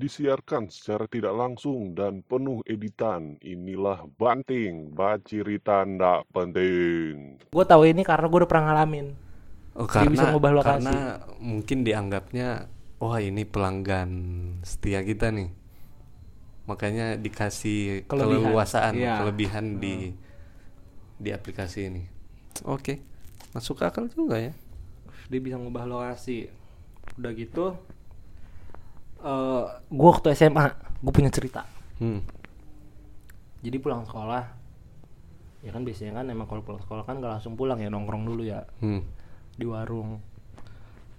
Disiarkan secara tidak langsung dan penuh editan. Inilah Banting, bacirita ndak penting. Gue tahu ini karena gue udah pernah ngalamin. Oh, Dia bisa ngubah lokasi. karena mungkin dianggapnya wah ini pelanggan setia kita nih. Makanya dikasih Kelebihan. keleluasaan, Iya. kelebihan di di aplikasi ini. Oke. Masuk akal juga ya. Dia bisa ngubah lokasi. Udah gitu, eh gue waktu SMA, gue punya cerita. Hmm. Jadi pulang sekolah, ya kan biasanya kan emang kalau pulang sekolah kan gak langsung pulang ya nongkrong dulu ya Hmm. di warung,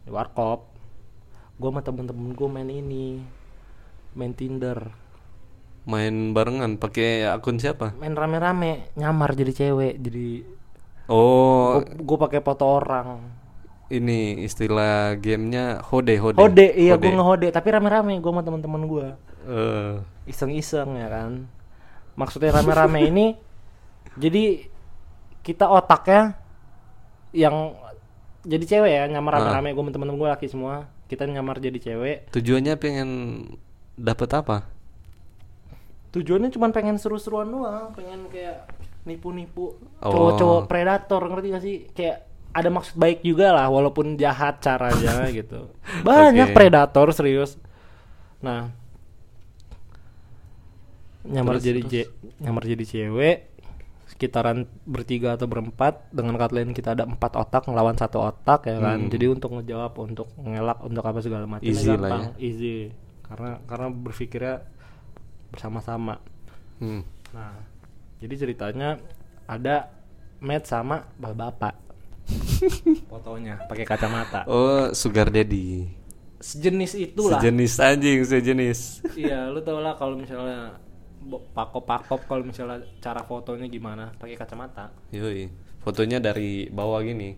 di warkop. Gue sama temen-temen gue main ini, main Tinder, Main barengan pakai akun siapa? main rame-rame, nyamar jadi cewek, jadi Oh, gue pakai foto orang. Ini istilah gamenya hode hode. Hode, iya gue ngehode, tapi rame-rame gue sama temen-temen gue. Eh, iseng-iseng ya kan maksudnya rame-rame ini jadi kita otaknya yang jadi cewek ya nyamar rame-rame gue temen-temen gue laki semua kita nyamar jadi cewek tujuannya pengen dapat apa? tujuannya cuma pengen seru-seruan doang pengen kayak nipu-nipu Oh. cowok-cowok predator ngerti gak sih kayak ada maksud baik juga lah walaupun jahat caranya gitu banyak Oke. predator serius nah nyamar Terus, jadi terus. je- nyamar jadi cewek sekitaran bertiga atau berempat dengan kata lain kita ada empat otak ngelawan satu otak ya kan Hmm. jadi untuk ngejawab untuk ngelak untuk apa segala macam Easy lah gampang ya. easy karena karena berpikirnya bersama-sama Hmm. Nah, jadi ceritanya ada Matt sama bapak-bapak. Fotonya pakai kacamata. Oh, sugar daddy. Sejenis itulah. Sejenis anjing, sejenis. iya, lu tau lah kalau misalnya bo- pakop-pakop kalau misalnya cara fotonya gimana pakai kacamata. Yoi. Fotonya dari bawah gini.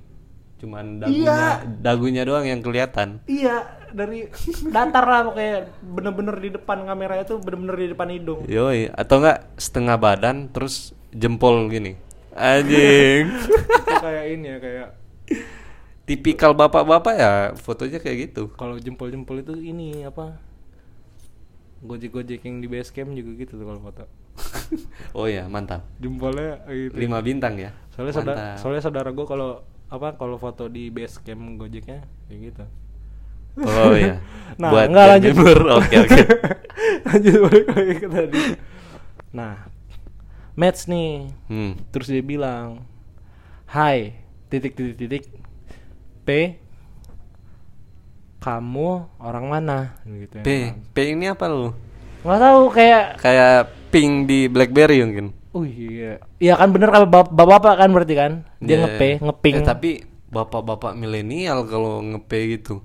Cuman dagunya dagunya doang yang kelihatan. Iya, dari datar lah pokoknya bener-bener di depan kamera itu bener-bener di depan hidung. Yoi, atau enggak setengah badan terus jempol gini. Anjing. itu kayak ini ya kayak Tipikal bapak-bapak ya fotonya kayak gitu. kalau jempol-jempol itu ini apa? Gojek-gojek yang di base camp juga gitu tuh kalau foto. Oh ya, mantap. Jempolnya gitu. Lima bintang ya. soalnya saudara soalnya saudara gue kalau apa kalau foto di base camp gojeknya kayak gitu Oh ya. Nah, Buat enggak, lanjut. Oke, oke. lanjut balik lagi ke tadi nah match nih Hmm. terus dia bilang hai titik titik titik p kamu orang mana gitu ya P, P ini apa lu? nggak tahu kayak Kayak pink di BlackBerry mungkin. oh iya iya kan bener kan bap- bapak-bapak kan berarti kan dia Ya, ngepe ngeping Eh, tapi bapak-bapak milenial kalau ngepe gitu.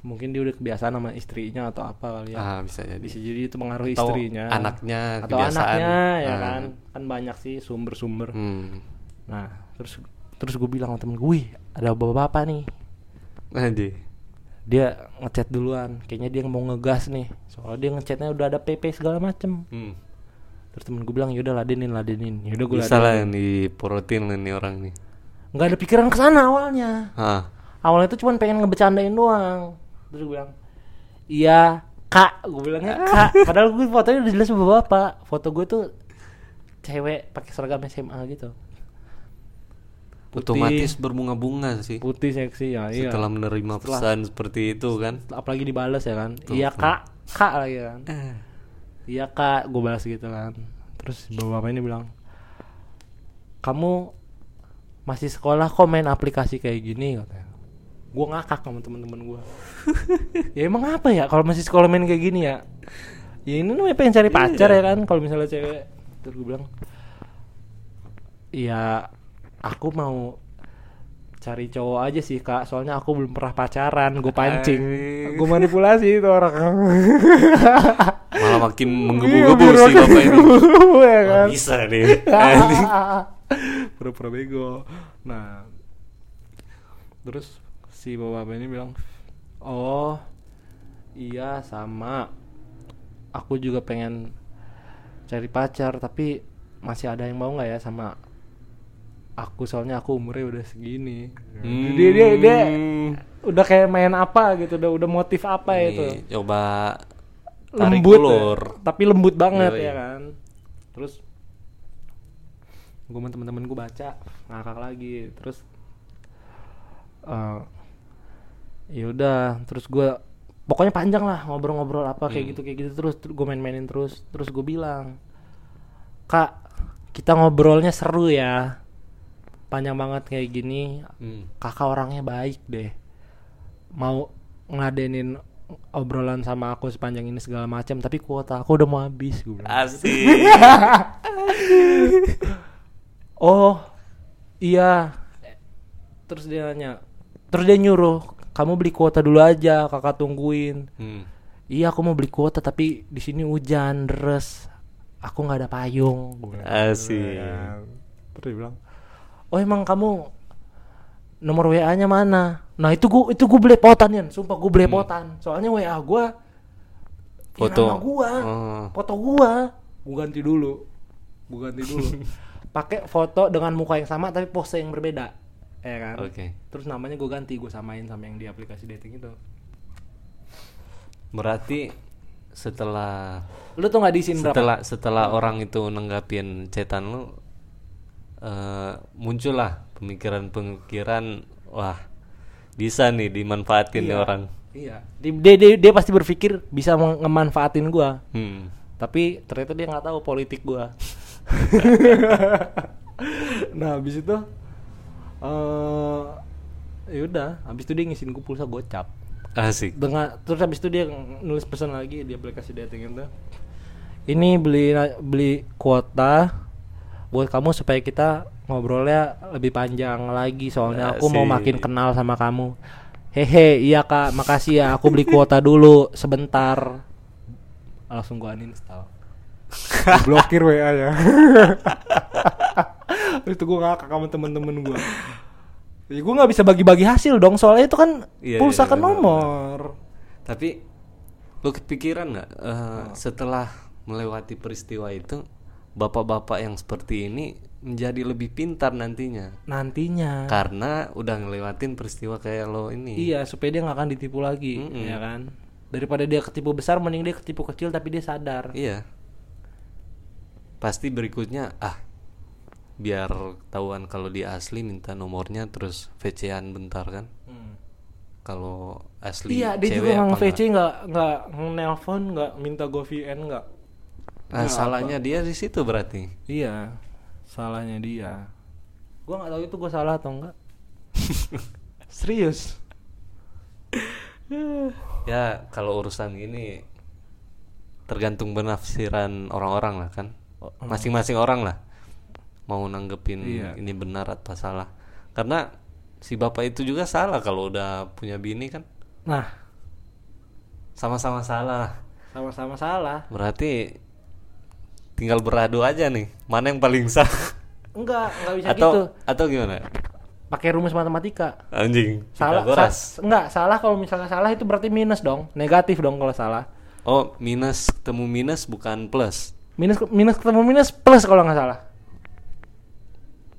mungkin dia udah kebiasaan sama istrinya atau apa kali ya Ah, bisa jadi. bisa jadi itu mengaruhi Atau istrinya anaknya atau kebiasaan. anaknya ya Ah. kan kan banyak sih sumber-sumber Hmm. Nah terus terus gue bilang sama temen gue wih ada bapak-bapak nih. Anjir. dia ngechat duluan kayaknya dia mau ngegas nih soalnya dia ngechatnya udah ada PP segala macem. Hmm. terus temen gue bilang yaudah ladenin ladenin. Yaudah gue Bisa lah yang diporotin lah nih orang nih. nggak ada pikiran ke sana awalnya. Ah. awalnya itu cuma pengen ngebecandain doang. Terus gue bilang iya kak. Gue bilangnya kak. Padahal gue fotonya udah jelas bapak. Foto gue tuh cewek pakai seragam SMA gitu Putih. Otomatis berbunga-bunga sih. putih seksi ya iya. Setelah menerima Setelah- pesan seperti itu kan. apalagi dibalas ya kan. Iya kak. Kak lagi kan. Eh. iya kak. Gue balas gitu kan. Terus bapak ini bilang kamu masih sekolah kok main aplikasi kayak gini? katanya. Gue ngakak sama temen-temen gue ya emang apa ya kalau masih sekolah main kayak gini ya? Ya ini namanya pengen cari pacar ya kan? Kalau misalnya cewek terus gue bilang ya aku mau cari cowok aja sih kak. Soalnya aku belum pernah pacaran gue pancing. Gue manipulasi itu orang. Malah makin menggebu-gebu si bapak ini. ya kan? bisa nih. Pura-pura bego. Nah terus si bapak ini bilang oh iya sama. Aku juga pengen cari pacar tapi masih ada yang mau nggak ya sama aku soalnya aku umurnya udah segini. Hmm. dia dia dia udah kayak main apa gitu udah udah motif apa Nih, itu. coba tarik lembut ulur. ya, tapi lembut banget Yoi. ya kan. Terus gue sama temen-temen gue baca ngakak lagi. Terus eh ya udah terus gue pokoknya panjang lah ngobrol-ngobrol apa kayak Hmm. gitu kayak gitu terus gue main-mainin terus. Terus gue bilang kak kita ngobrolnya seru ya panjang banget kayak gini Hmm. kakak orangnya baik deh mau ngadenin obrolan sama aku sepanjang ini segala macam tapi kuota aku udah mau habis gue bilang. asik oh iya terus dia nanya terus dia nyuruh kamu beli kuota dulu aja kakak tungguin Hmm. iya aku mau beli kuota tapi di sini hujan deres aku nggak ada payung Gua bilang. asik terus dia bilang oh emang kamu nomor wa nya mana? Nah itu gua itu gua belepotan ya sumpah gua belepotan. Soalnya wa gua ya Foto. nama gua. Oh. foto gua. Gua ganti dulu. Gua ganti dulu. Pakai foto dengan muka yang sama tapi pose yang berbeda. Ya kan? Oke. Terus namanya gua ganti gua samain sama yang di aplikasi dating itu. Berarti setelah lu tuh nggak berapa? setelah setelah orang itu nenggapin cetan lu eh muncullah pemikiran-pemikiran wah bisa nih dimanfaatin nih Iya. orang. Iya. Di- dia, dia dia pasti berpikir bisa ngemanfaatin gua. Hmm. tapi ternyata dia nggak tahu politik gua. Nah habis itu eh ya udah habis itu dia ngisiin gua pulsa gocap. Asik. Dengan terus habis itu dia nulis pesan lagi di aplikasi dating itu. Ini beli beli kuota buat kamu supaya kita ngobrolnya lebih panjang lagi. Soalnya aku mau makin kenal sama kamu. Hehe iya kak. Makasih ya. Aku beli kuota dulu. Sebentar. Langsung gua uninstall. Blokir wa ya. Itu gua ngakak sama temen-temen gua. Ya gua nggak bisa bagi-bagi hasil dong. Soalnya itu kan Iya, pulsa kan nomor. Tapi lu kepikiran nggak eh, setelah melewati peristiwa itu bapak-bapak yang seperti ini menjadi lebih pintar nantinya. Nantinya. Karena udah ngelewatin peristiwa kayak lo ini. Iya supaya dia nggak akan ditipu lagi Mm-mm. ya kan? Daripada dia ketipu besar mending dia ketipu kecil tapi dia sadar. Iya. Pasti berikutnya ah biar tahuan kalau dia asli minta nomornya terus VC-an bentar kan. Kalau asli iya dia cewek juga nge-VC nggak nggak nelpon nggak minta go VN nggak nggak? Ah, salahnya dia di situ berarti. iya salahnya dia gua nggak tahu itu gua salah atau enggak serius Ya kalau urusan gini tergantung penafsiran orang-orang lah kan. Masing-masing orang lah mau nanggepin Iya. ini benar atau salah. Karena si bapak itu juga salah kalau udah punya bini kan. nah Sama-sama salah. sama-sama salah Berarti tinggal beradu aja nih, mana yang paling sah? enggak nggak bisa atau gitu atau gimana? pakai rumus matematika Anjing. salah sa- enggak salah kalau misalnya salah itu berarti minus dong negatif dong kalau salah Oh, minus ketemu minus bukan plus. minus minus ketemu minus plus kalau nggak salah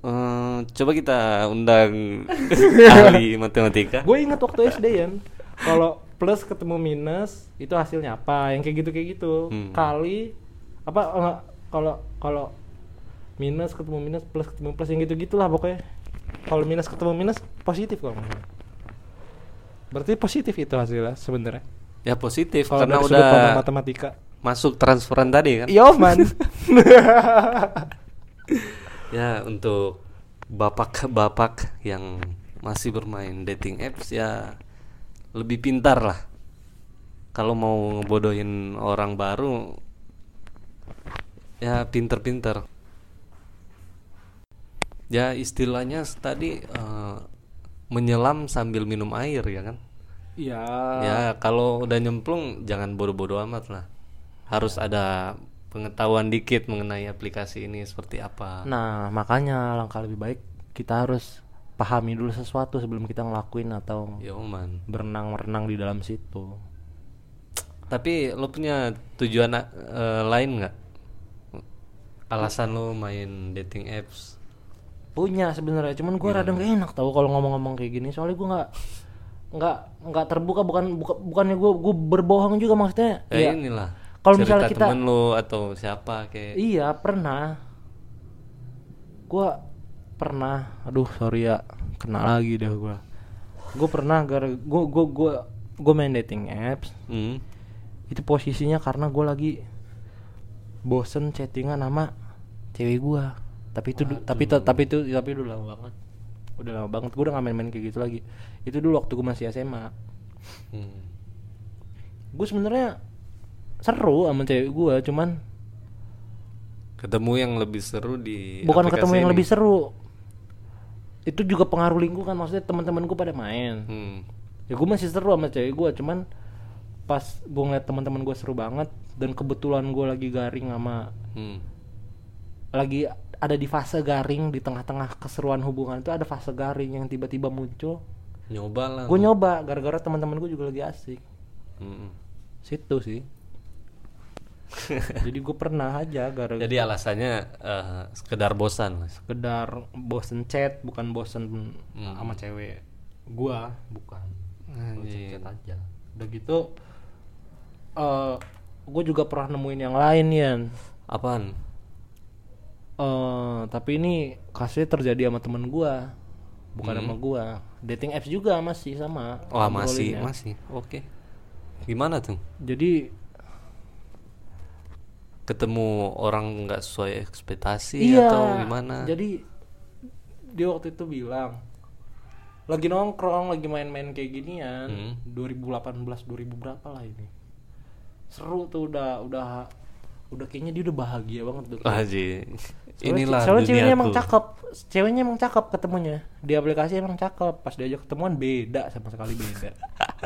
Eh, coba kita undang ahli matematika. gue ingat waktu SD ya kalau plus ketemu minus itu hasilnya apa yang kayak gitu kayak gitu Hmm. kali apa enggak kalau kalau minus ketemu minus plus ketemu plus yang gitu gitulah pokoknya kalau minus ketemu minus positif kalau salah. berarti positif itu hasilnya sebenarnya Ya positif kalau karena udah matematika masuk transferan tadi kan. yo man Ya untuk bapak-bapak yang masih bermain dating apps ya lebih pintar lah. Kalau mau ngebodohin orang baru ya pinter-pinter. Ya istilahnya tadi eh, menyelam sambil minum air ya kan. ya Ya kalau udah nyemplung jangan bodoh-bodoh amat lah. harus ada pengetahuan dikit mengenai aplikasi ini seperti apa. Nah, makanya langkah lebih baik kita harus pahami dulu sesuatu sebelum kita ngelakuin atau Yo man. berenang-renang di dalam situ. Tapi lo punya tujuan eh, lain nggak? Alasan lo main dating apps? Punya sebenarnya, cuman gue rada gak enak tahu kalau ngomong-ngomong kayak gini. Soalnya gue nggak nggak nggak terbuka bukan buka, bukannya gue gue berbohong juga maksudnya. Ya, ya, inilah. kalau misalnya kita- temen lo atau siapa kayak Iya pernah. Gua pernah. Aduh sorry ya, kena lagi deh gua. Gue pernah gara gue gue gue gue main dating apps. Hmm. Itu posisinya karena gue lagi bosen chattingan sama cewek gua. Tapi itu du- tapi itu tapi itu tapi udah lama banget. Udah lama banget. Gue udah gak main-main kayak gitu lagi. Itu dulu waktu gue masih SMA. Hmm. Gue sebenarnya seru sama cewek gua, cuman Ketemu yang lebih seru di bukan ketemu yang ini. lebih seru itu juga pengaruh lingkungan maksudnya teman-temanku pada main Hmm. ya gue masih seru sama cewek gue cuman pas gue ngeliat teman-teman gue seru banget dan kebetulan gue lagi garing sama Hmm. lagi ada di fase garing di tengah-tengah keseruan hubungan itu ada fase garing yang tiba-tiba muncul. Nyoba lah. gue nyoba gara-gara teman-teman gue juga lagi asik. Hmm. situ sih. Jadi gue pernah aja gara Jadi alasannya eh, sekedar bosan sekedar bosen chat bukan bosen sama cewek gua bukan. Bosen chat aja. Udah gitu eh gue juga pernah nemuin yang lain Yan Apaan? eh tapi ini kasusnya terjadi sama temen gua bukan sama gua dating apps juga masih sama Wah masih masih. Oke. Gimana tuh? jadi Ketemu orang nggak sesuai ekspektasi iya atau gimana? jadi dia waktu itu bilang lagi nongkrong lagi main-main kayak ginian Hmm. 2018 2000 berapa lah ini seru tuh udah udah udah kayaknya dia udah bahagia banget tuh Aji. Inilah soalnya ceweknya emang duniaku. cakep ceweknya emang cakep ketemunya di aplikasi emang cakep pas diajak ketemuan beda sama sekali beda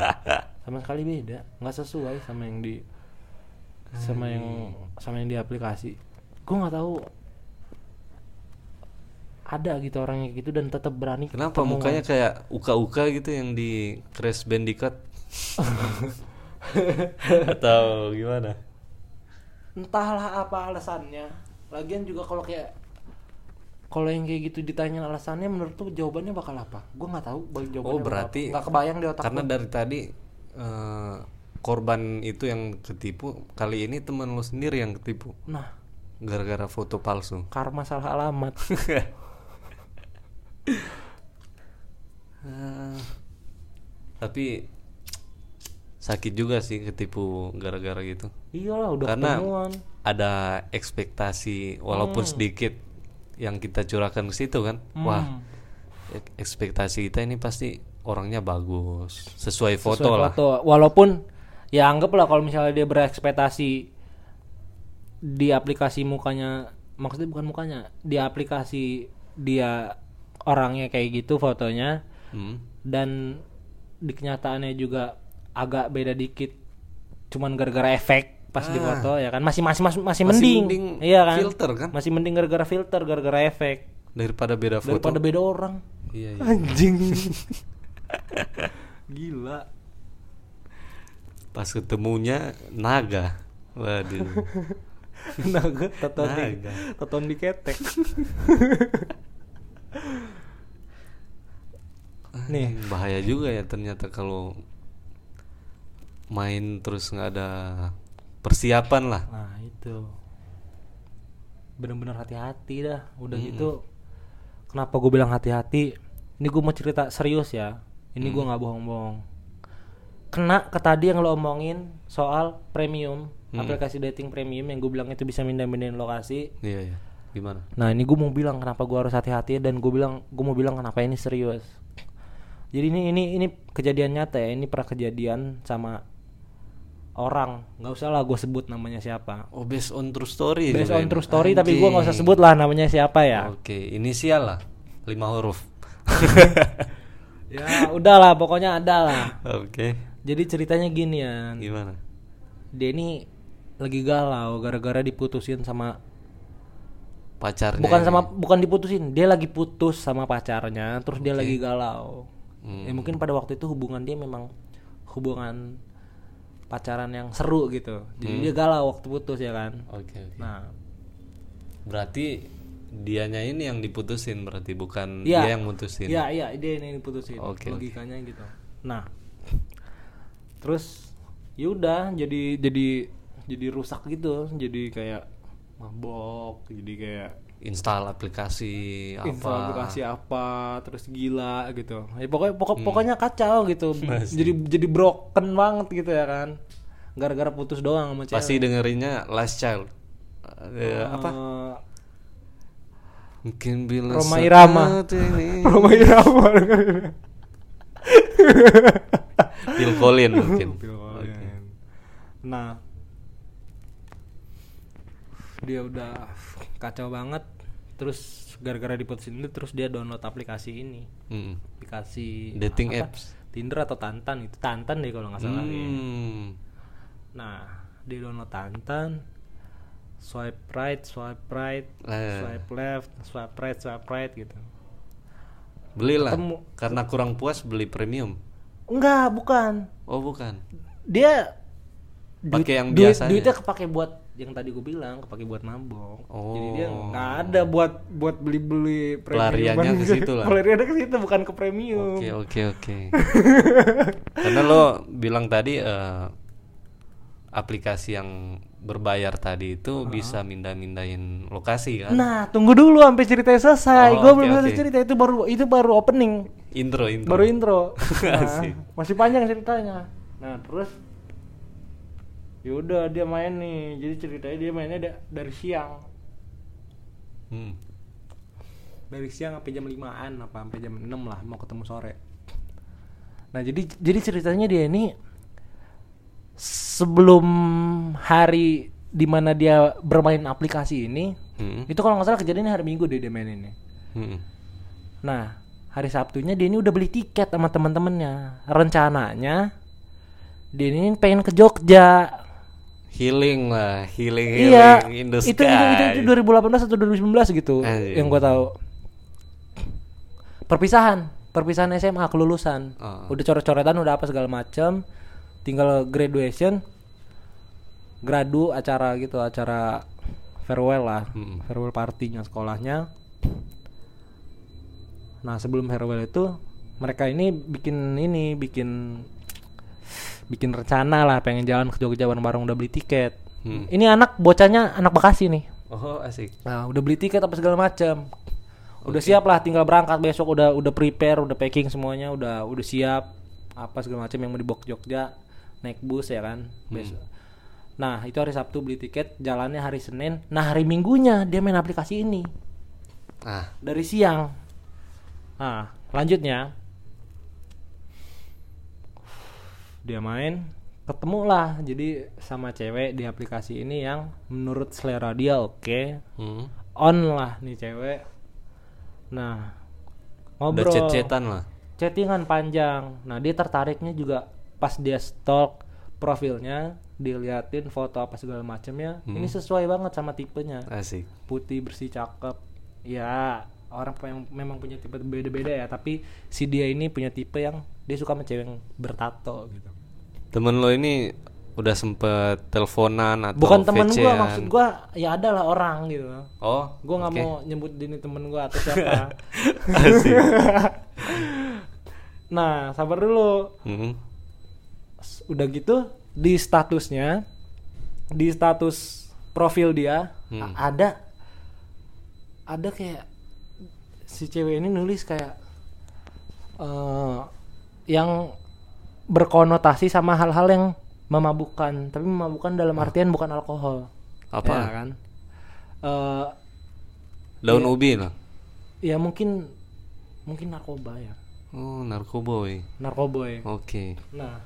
sama sekali beda nggak sesuai sama yang di sama yang sama yang di aplikasi gue nggak tahu ada gitu orangnya gitu dan tetap berani Kenapa mukanya kayak uka-uka gitu yang di Crash Bandicoot? atau gimana? entahlah apa alasannya lagian juga kalau kayak kalau yang kayak gitu ditanya alasannya menurut tuh jawabannya bakal apa gue nggak tahu jawabannya Oh berarti nggak kebayang di otak karena gua. dari tadi eh, korban itu yang ketipu kali ini teman lu sendiri yang ketipu nah gara-gara foto palsu. karma salah alamat Eh, tapi sakit juga sih ketipu gara-gara gitu. iyalah udah Karena ketemuan ada ekspektasi walaupun Hmm. sedikit yang kita curahkan ke situ kan. Wah, ek- ekspektasi kita ini pasti orangnya bagus, sesuai foto Sesuai lah. foto. walaupun ya anggaplah kalau misalnya dia berekspektasi di aplikasi mukanya maksudnya bukan mukanya di aplikasi dia orangnya kayak gitu fotonya Hmm. dan di kenyataannya juga agak beda dikit cuman gara-gara efek pas di Ah. foto ya kan masih masih masih, masih Masih mending. mending iya kan filter kan? masih mending gara-gara filter gara-gara efek Daripada beda foto. daripada beda orang Iya, iya. anjing gila Pas ketemunya naga. Waduh. naga taton di taton di ketek nih bahaya juga ya ternyata kalau main terus nggak ada persiapan lah. nah itu bener-bener hati-hati dah udah gitu kenapa gue bilang hati-hati ini gue mau cerita serius ya ini gue nggak bohong-bohong kena ke tadi yang lo omongin soal premium aplikasi dating premium yang gue bilang itu bisa mindah-mindahin lokasi Iya, iya. Gimana? Nah ini gue mau bilang kenapa gue harus hati-hati dan gue bilang gue mau bilang kenapa ini serius. Jadi ini ini ini kejadian nyata ya. Ini pernah kejadian sama orang. nggak usah lah gue sebut namanya siapa. Oh, based on true story. Based on true story tapi gue nggak usah Anjing. sebut lah namanya siapa ya. Oke, inisial lah. Lima huruf. Ya udahlah pokoknya ada lah. Oke. Jadi ceritanya gini ya. Gimana? Dia ini lagi galau gara-gara diputusin sama pacarnya bukan sama bukan diputusin dia lagi putus sama pacarnya terus dia lagi galau Hmm. ya mungkin pada waktu itu hubungan dia memang hubungan pacaran yang seru gitu. Jadi Hmm. dia galau waktu putus ya kan? Oke oke. Nah. Berarti dianya ini yang diputusin berarti bukan Iya. dia yang mutusin? Iya iya dia ini diputusin Oke, oke. logikanya gitu. Nah. Terus yaudah jadi jadi jadi rusak gitu. Jadi kayak mabok jadi kayak install aplikasi apa. info aplikasi apa terus gila gitu. Ya, pokoknya pokok, pokoknya kacau gitu. Jadi jadi broken banget gitu ya kan. Gara-gara putus doang sama cewek. Pasti dengerinnya last child. Eh, apa? Eh, mungkin bila Roma Irama. ini. Roma Irama. Phil Collins mungkin. Phil Collins. nah dia udah kacau banget terus gara-gara diputusin itu terus dia download aplikasi ini Mm. aplikasi dating apa? apps Tinder atau Tantan itu Tantan deh kalau nggak salah ya. Hmm. Nah, di download Tantan, swipe right, swipe right, Eh. swipe left, swipe right, swipe right gitu. belilah Ketemu. karena kurang puas beli premium Enggak, bukan. oh bukan Dia Pakai yang duit, biasanya. Duitnya kepake buat yang tadi gue bilang, kepake buat mabok. Jadi dia Oh. nggak ada buat buat beli-beli premium. Pelariannya ke situ lah. Pelariannya ke situ bukan ke premium. Oke oke oke. Karena lo bilang tadi eh, aplikasi yang berbayar tadi itu bisa mindah-mindahin lokasi kan? Nah, tunggu dulu sampai ceritanya selesai. Oh, gue oke, belum selesai oke. cerita itu baru itu baru opening. Intro intro. baru intro nah, masih panjang ceritanya nah terus yaudah dia main nih jadi ceritanya dia mainnya da- dari siang Hmm. dari siang sampai jam 5an apa sampai jam 6 lah mau ketemu sore nah jadi jadi ceritanya dia ini sebelum hari di mana dia bermain aplikasi ini Hmm. itu kalau nggak salah kejadiannya hari minggu deh dia main ini Hmm. Nah, hari Sabtunya dia ini udah beli tiket sama teman-temannya. Rencananya dia ini pengen ke Jogja. Healing lah, healing healing Iya. in the Itu, itu itu sky. itu 2018 atau 2019 gitu Anjing. yang gua tahu. Perpisahan, perpisahan SMA kelulusan. Oh. Udah coret-coretan udah apa segala macam. Tinggal graduation. Gradu acara gitu, acara farewell lah. Mm-mm. Farewell partinya sekolahnya. Nah sebelum farewell itu mereka ini bikin ini bikin bikin rencana lah pengen jalan ke Jogja bareng-bareng udah beli tiket. Hmm. Ini anak bocahnya anak Bekasi nih. Oh asik. Nah udah beli tiket apa segala macam. Udah siap lah tinggal berangkat besok udah udah prepare udah packing semuanya udah udah siap apa segala macam yang mau dibawa ke Jogja naik bus ya kan besok. Nah itu hari Sabtu beli tiket jalannya hari Senin. Nah hari Minggunya dia main aplikasi ini Ah, dari siang. Nah, lanjutnya dia main ketemu lah jadi sama cewek di aplikasi ini yang menurut selera dia oke hmm. on lah nih cewek. Nah Udah ngobrol chat-chatan lah. chattingan panjang. Nah dia tertariknya juga pas dia stalk profilnya diliatin foto apa segala macamnya ini sesuai banget sama tipenya. Asik. putih bersih cakep. Ya orang yang memang punya tipe beda-beda ya tapi si dia ini punya tipe yang dia suka sama cewek yang bertato gitu Temen lo ini udah sempet teleponan atau bukan temen gua VC-an? maksud gua ya ada lah orang gitu Oh, gua nggak oke. mau nyebut ini temen gua atau siapa Asik. nah sabar dulu Hmm. S- udah gitu di statusnya di status profil dia Hmm. ada ada kayak si cewek ini nulis kayak eh yang berkonotasi sama hal-hal yang memabukkan tapi memabukkan dalam artian bukan alkohol Apa? ya kan Eh, Daun ubi lah. ya mungkin mungkin narkoba ya Oh, narkoboy. narkoboy Oke. Nah,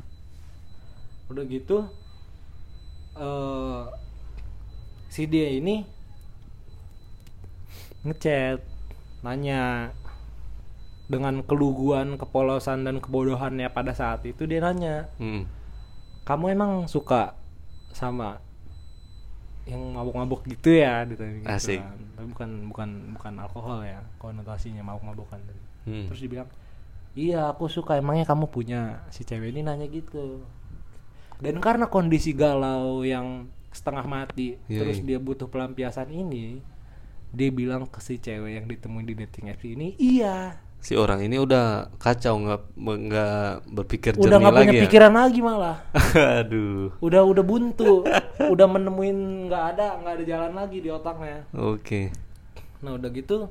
udah gitu, eh si dia ini ngechat, nanya dengan keluguan, kepolosan dan kebodohannya pada saat itu dia nanya, Hmm. kamu emang suka sama yang mabuk-mabuk gitu ya ditanya gitu Asik. kan. Tapi bukan bukan bukan alkohol ya konotasinya mabuk-mabukan. Hmm. Terus dibilang, "Iya, aku suka. Emangnya kamu punya?" Si cewek ini nanya gitu. Dan karena kondisi galau yang setengah mati, Iya, terus dia butuh pelampiasan ini, dia bilang ke si cewek yang ditemuin di dating apps ini, "Iya." Si orang ini udah kacau nggak nggak berpikir Udah jernih nggak punya ya. pikiran lagi malah. Aduh. Udah udah buntu, udah menemuin nggak ada nggak ada jalan lagi di otaknya. Oke. Nah udah gitu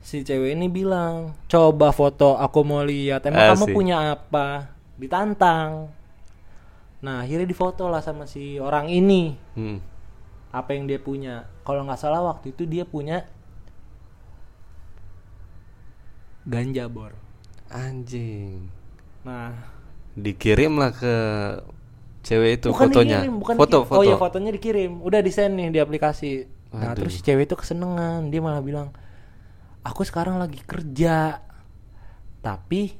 si cewek ini bilang coba foto aku mau lihat emang kamu Asik. punya apa ditantang nah akhirnya difoto lah sama si orang ini Hmm. apa yang dia punya kalau nggak salah waktu itu dia punya ganja bor Anjing. nah Dikirim lah ke cewek itu bukan fotonya. dikirim, bukan foto dikirim. foto. oh iya fotonya dikirim udah desain nih di aplikasi nah Aduh. terus si cewek itu kesenengan dia malah bilang aku sekarang lagi kerja tapi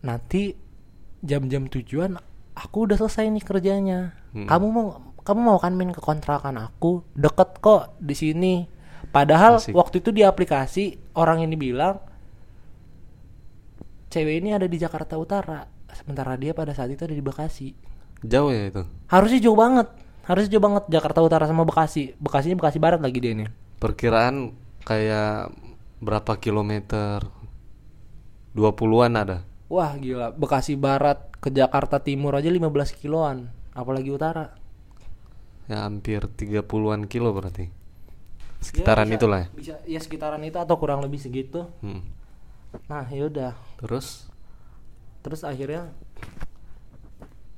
nanti jam-jam tujuan aku udah selesai nih kerjanya Hmm. kamu mau kamu mau kan main ke kontrakan aku deket kok di sini padahal Asik. waktu itu di aplikasi orang ini bilang cewek ini ada di Jakarta Utara sementara dia pada saat itu ada di Bekasi Jauh ya itu. harusnya jauh banget harusnya jauh banget Jakarta Utara sama Bekasi Bekasinya Bekasi Barat lagi dia ini Perkiraan kayak berapa kilometer? 20-an ada. wah gila Bekasi Barat ke Jakarta Timur aja 15 kiloan apalagi utara Ya hampir 30-an kilo berarti. Sekitaran Ya, bisa- itulah ya. bisa ya sekitaran itu atau kurang lebih segitu Hmm. nah yaudah Terus terus akhirnya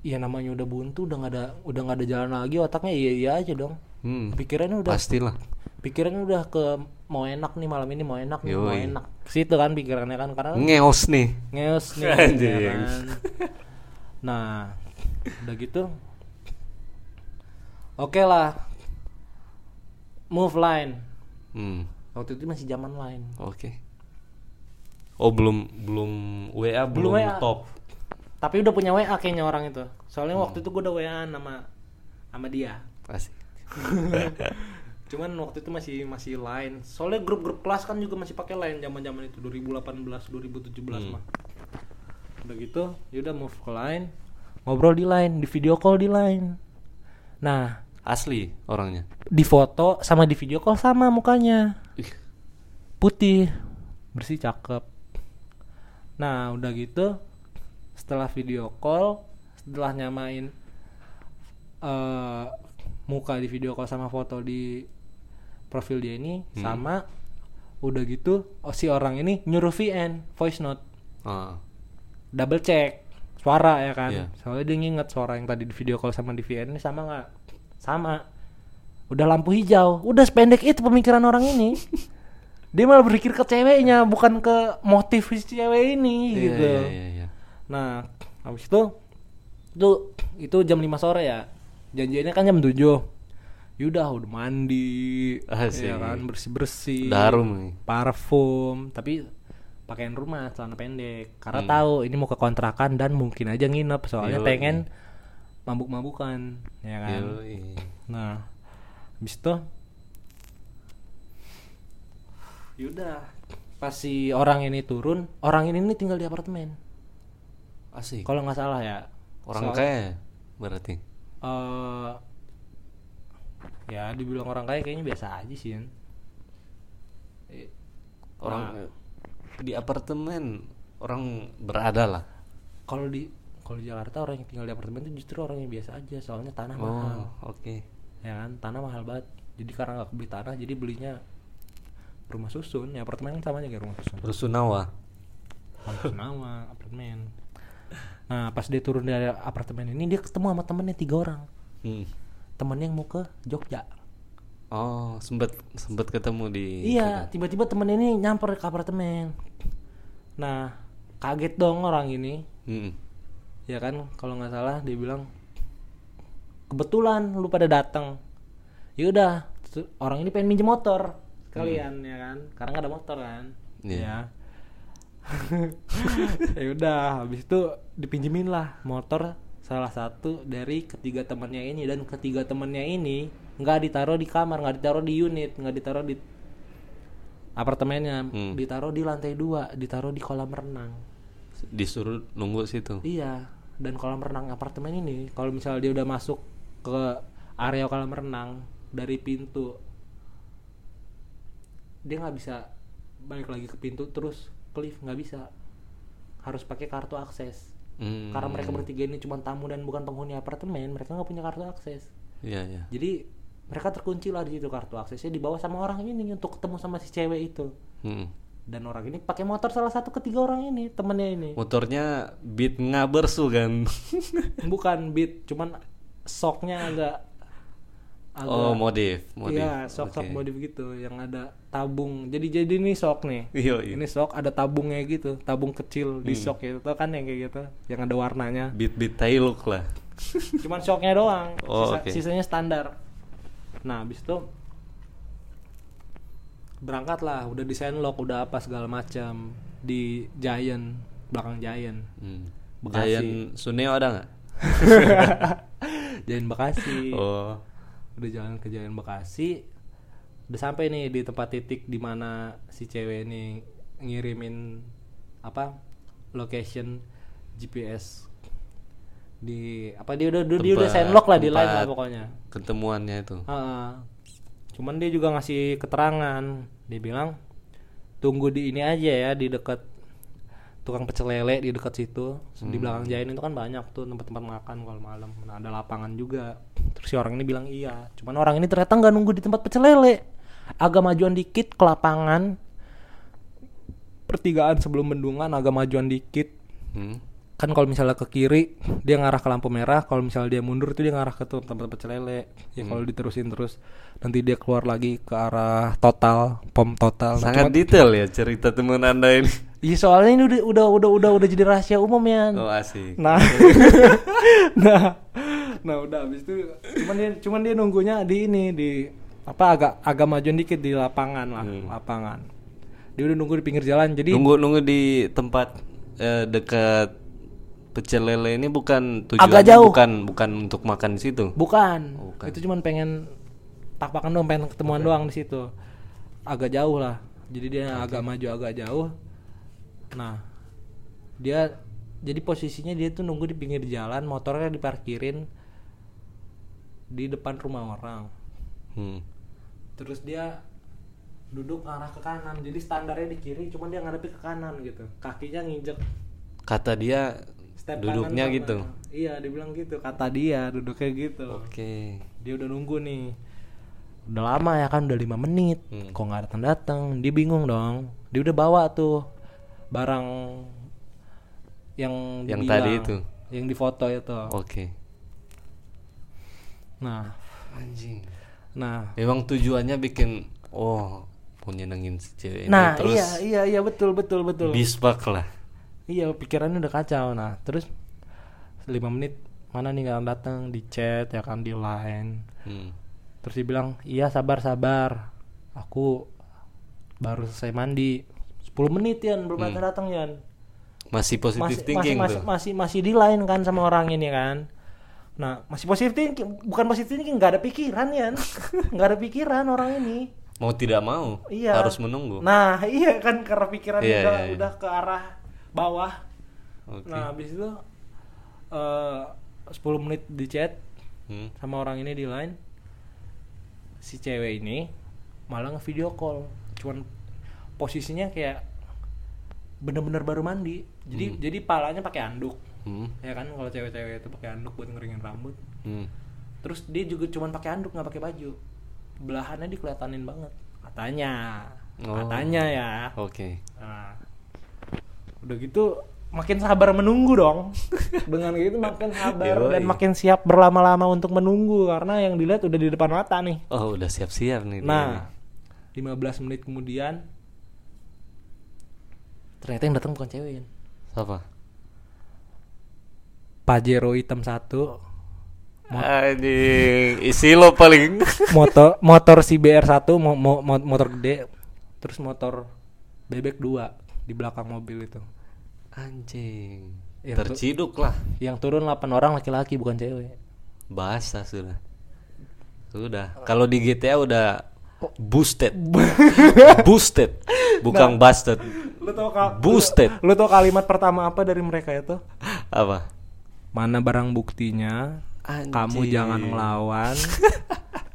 ya namanya udah buntu udah nggak ada udah nggak ada jalan lagi otaknya iya iya aja dong hmm, pikirannya udah pastilah. pikirannya udah ke mau enak nih malam ini mau enak nih mau enak situ kan pikirannya kan karena Ngeos nih. ngeos nih ya kan. nah udah gitu oke lah move line Hmm. waktu itu masih zaman line Oke. Oh belum belum WA belum, Belum WA. top. tapi udah punya WA kayaknya orang itu soalnya waktu itu gue udah WA sama sama dia Asik. cuman waktu itu masih masih line soalnya grup-grup kelas kan juga masih pakai line zaman zaman itu 2018 2017 Hmm. mah udah gitu yaudah move ke line ngobrol di line di video call di line nah Asli orangnya. di foto sama di video call sama mukanya. Ih, putih bersih cakep. Nah udah gitu setelah video call setelah nyamain eh muka di video call sama foto di profil dia ini sama udah gitu oh, si orang ini nyuruh VN voice note. Ah, double check suara ya kan? Iya. soalnya dia nginget suara yang tadi di video call sama di VN ini sama nggak sama. Udah lampu hijau. Udah sependek itu pemikiran orang ini. Dia malah berpikir ke ceweknya bukan ke motif si cewek ini iya, gitu. iya, iya, iya. nah habis itu itu itu jam 5 sore ya. Janjiannya kan jam 7 Yaudah udah mandi Asik. ya kan bersih bersih harum nih. parfum. Tapi pakaian rumah celana pendek. Karena Hmm. tahu ini mau ke kontrakan dan mungkin aja nginep. Soalnya pengen mabuk-mabukan ya kan Yoi. nah habis itu yaudah pas si orang ini turun orang ini nih tinggal di apartemen Asik. kalau nggak salah ya Orang Soal- kaya ya, berarti. eh ya dibilang orang kaya kayaknya biasa aja sih. Eh, Orang di apartemen orang berada lah. kalau di kalau di Jakarta orang yang tinggal di apartemen itu justru orang yang biasa aja soalnya tanah mahal. Oh, oke. ya kan? Tanah mahal banget. Jadi karena nggak beli tanah jadi belinya rumah susun. Ya apartemen kan sama aja kayak rumah susun. Rusunawa. Nama apartemen. Nah pas dia turun dari apartemen ini dia ketemu sama temennya tiga orang. Hmm. temennya yang mau ke Jogja. Oh, sempet sempet ketemu di iya tiba-tiba temen ini nyamper ke apartemen. Nah kaget dong orang ini. Hmm. Ya kan kalau nggak salah dia bilang kebetulan lu pada datang ya udah orang ini pengen minjem motor. Kalian ya kan? Karena nggak ada motor kan? Iya. ya. Ya udah habis itu dipinjemin lah motor salah satu dari ketiga temannya ini. Dan ketiga temannya ini nggak ditaruh di kamar nggak ditaruh di unit nggak ditaruh di apartemennya. Hmm. ditaruh di lantai dua ditaruh di kolam renang. Disuruh nunggu situ. iya dan kolam renang apartemen ini kalau misalnya dia udah masuk ke area kolam renang dari pintu dia nggak bisa balik lagi ke pintu terus ke lift nggak bisa harus pakai kartu akses Hmm. karena mereka bertiga ini cuma tamu dan bukan penghuni apartemen mereka nggak punya kartu akses Iya, iya. jadi mereka terkunci lah di situ kartu aksesnya dibawa sama orang ini untuk ketemu sama si cewek itu Hmm. Dan orang ini pakai motor salah satu ketiga orang ini temennya ini Motornya beat ngabersu kan. bukan beat cuman soknya agak agak oh, modif, modif. iya sok sok Oke. modif gitu yang ada tabung jadi jadi ini sok nih Iya, iya. ini sok ada tabungnya gitu tabung kecil di Hmm. sok itu kan yang kayak gitu yang ada warnanya Beat beat Tailuk lah. cuman shocknya doang Oh, Sisa- oke. sisanya standar nah habis itu berangkat lah udah desain lock udah apa segala macam di Giant belakang Giant Hmm. Bekasi. Giant Suneo ada nggak? Giant Bekasi Oh. udah jalan ke Giant Bekasi udah sampai nih di tempat titik di mana si cewek ini ngirimin apa location GPS di apa dia udah dia udah Tempat- sendlock lah di line lah tempat pokoknya Ketemuannya itu. Heeh. Cuman dia juga ngasih keterangan. Dia bilang tunggu di ini aja ya di dekat tukang pecel lele di dekat situ. Di belakang Jain itu kan banyak tuh tempat-tempat makan kalau malam. Nah ada lapangan juga. Terus si orang ini bilang iya. Cuman orang ini ternyata nggak nunggu di tempat pecel lele. Agak majuan dikit ke lapangan. Pertigaan sebelum bendungan agak majuan dikit. Hmm. Kan kalau misalnya ke kiri dia ngarah ke lampu merah kalau misalnya dia mundur itu dia ngarah ke tuh tempat pecel lele ya kalau diterusin terus nanti dia keluar lagi ke arah total pom total. Nah, Sangat cuman- detail ya cerita teman anda ini. iya soalnya ini udah udah udah udah udah jadi rahasia umum ya Oh asik. nah. Nah. Nah udah habis itu cuman dia cuman dia nunggunya di ini di apa agak agak majuan dikit di lapangan lah lapangan. Dia udah nunggu di pinggir jalan jadi Nunggu nunggu di tempat eh, dekat pecel lele ini bukan tujuannya Agak jauh. bukan bukan untuk makan di situ. Bukan. Bukan. Itu cuman pengen tak-takan doang, pengen ketemuan doang di situ. Agak jauh lah. Jadi dia agak maju agak jauh. Nah, dia jadi posisinya dia tuh nunggu di pinggir jalan, motornya diparkirin di depan rumah orang. Hmm. Terus dia duduk arah ke kanan. Jadi standarnya di kiri, cuman dia ngadepin ke kanan gitu. Kakinya nginjek Kata dia step duduknya kanan gitu. sama- Iya, dia bilang gitu. Kata dia duduknya gitu. Oke. dia udah nunggu nih udah lama ya kan udah lima menit Hmm. kok nggak datang datang dia bingung dong dia udah bawa tuh barang yang Yang dibilang, tadi itu? yang di foto itu Oke. nah Anjing. nah Emang tujuannya bikin oh mau nyenengin si cewek ini nah terus iya iya iya betul betul betul bisbak lah. Iya pikirannya udah kacau. Nah terus lima menit mana nih nggak datang? Di chat ya kan di line. Hmm. terus dia bilang iya sabar sabar. Aku baru selesai mandi. 10 menit Yan. Belum datang datang Yan. Masih positif masih, thinking masih, tuh. masih masih di line kan sama orang ini kan. Nah masih positif thinking bukan positif thinking nggak ada pikiran Yan. Nggak ada pikiran orang ini. Mau tidak mau iya. harus menunggu. nah iya kan karena pikiran Iya, udah iya, iya. udah ke arah bawah Oke. nah habis itu eh 10 menit di chat Hmm. sama orang ini di line si cewek ini malah nge-video call cuman posisinya kayak bener-bener baru mandi jadi jadi palanya pakai anduk Hmm. ya kan kalau cewek-cewek itu pakai anduk buat ngeringin rambut Hmm. terus dia juga cuman pakai anduk nggak pakai baju belahannya dikelihatanin banget katanya Oh. katanya ya Oke. nah udah gitu makin sabar menunggu dong dengan gitu makin sabar Yoi. dan makin siap berlama-lama untuk menunggu karena yang dilihat udah di depan mata nih Oh udah siap-siap nih. dia nah 15 menit kemudian ternyata yang datang bukan cewek. Siapa? Pajero hitam satu Anjing, isi lo paling. motor motor CBR satu mo, mo- mo- motor gede terus motor bebek dua di belakang mobil itu Anjing. Yang, Terciduk lah. yang turun 8 orang laki-laki bukan cewek. Bahasa sudah. Sudah. Kalau di GTA udah boosted. boosted. Bukan busted. Lu tau ka- Boosted. Lu tau kalimat pertama apa dari mereka itu? Apa? Mana barang buktinya? Kamu Anjing. jangan ngelawan.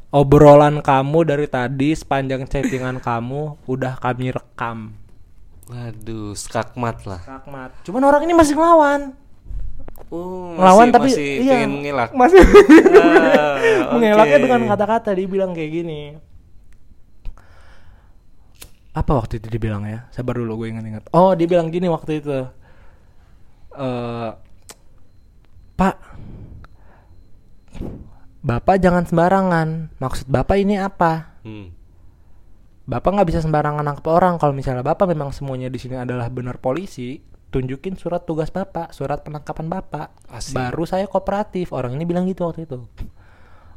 Obrolan kamu dari tadi sepanjang chattingan kamu udah kami rekam. Waduh, skakmat lah. Kakmat. Cuman orang ini masih ngelawan. Oh, ngelawan masih, tapi masih iya, pengen ngilak. Masih Ah, mengelaknya oke. dengan kata-kata dia bilang kayak gini. Apa waktu itu dibilang ya? Sabar dulu gue ingat-ingat. Oh, dia bilang gini waktu itu. eh Pak, Bapak jangan sembarangan. Maksud Bapak ini apa? Hmm. Bapak nggak bisa sembarangan nangkep orang. Kalau misalnya Bapak memang semuanya di sini adalah benar polisi, tunjukin surat tugas Bapak, surat penangkapan Bapak. Asik. Baru saya kooperatif. Orang ini bilang gitu waktu itu.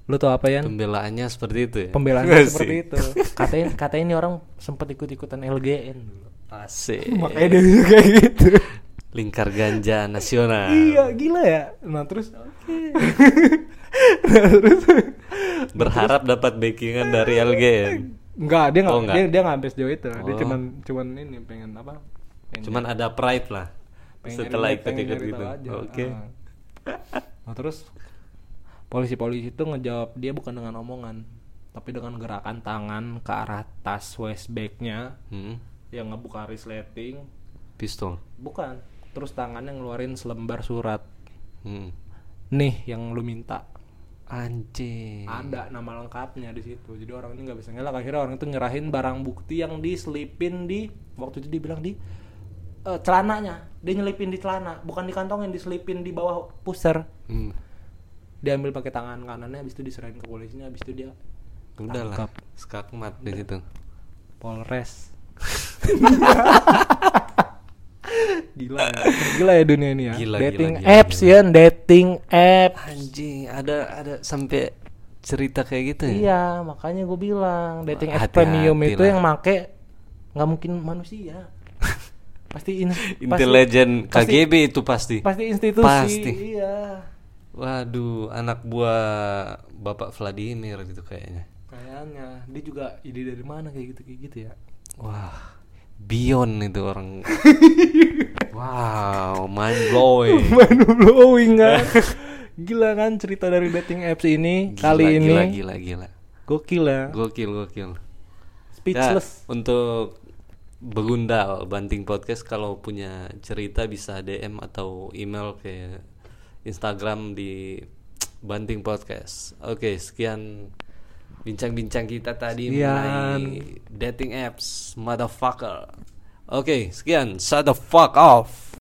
Lu tau apa ya? Pembelaannya seperti itu ya. Pembelaannya Asik. seperti itu. Katanya katanya ini orang sempat ikut-ikutan LGN dulu. Asik. Makanya dia juga kayak gitu. Lingkar ganja nasional. iya, gila ya. Nah, terus oke. nah, terus Berharap dapat backingan dari LGN. Enggak, dia enggak, Oh, enggak. dia dia enggak sampai sejauh itu. Dia Oh. cuman cuman ini pengen apa? Pengen Cuman ada pride lah. pengen Setelah ikut-ikut gitu. Oke. Ah. Nah, terus polisi-polisi itu ngejawab dia bukan dengan omongan, tapi dengan gerakan tangan ke arah tas waistbagnya Hmm. yang ngebuka resleting, Pistol. bukan. Terus tangannya ngeluarin selembar surat. Hmm. Nih yang lu minta. Anjing. Ada nama lengkapnya di situ. Jadi orang ini nggak bisa ngelak. Akhirnya orang itu nyerahin barang bukti yang diselipin di waktu itu dibilang di eh, celananya. Dia nyelipin di celana, bukan dikantongin, diselipin di bawah pusar. Hmm. diambil pakai tangan kanannya habis itu diserahin ke polisinya habis itu dia Udah lah. Skakmat di situ. Polres gila ya gila ya dunia ini ya Gila, dating gila, gila, apps gila. ya dating app Anjing, ada ada sampai cerita kayak gitu ya? iya makanya gue bilang dating apps premium itu lah. yang make nggak mungkin manusia pasti in, pasti, Intelijen pasti- KGB itu pasti. pasti institusi Pasti. iya Waduh, anak buah Bapak Vladimir gitu kayaknya. kayaknya dia juga ide dari mana kayak gitu kayak gitu ya Wah, Beyond itu orang. wow, mind blowing. Mind blowing kan Gila kan cerita dari dating apps ini Gila, Kali ini gila, gila, gila. Gokil ya Gokil, gokil. Speechless Ya, untuk Begundal Banting Podcast kalau punya cerita bisa DM atau email ke Instagram di Banting Podcast. Oke, sekian bincang-bincang kita tadi Sekian. mengenai dating apps, motherfucker. Oke, sekian. Shut the fuck off.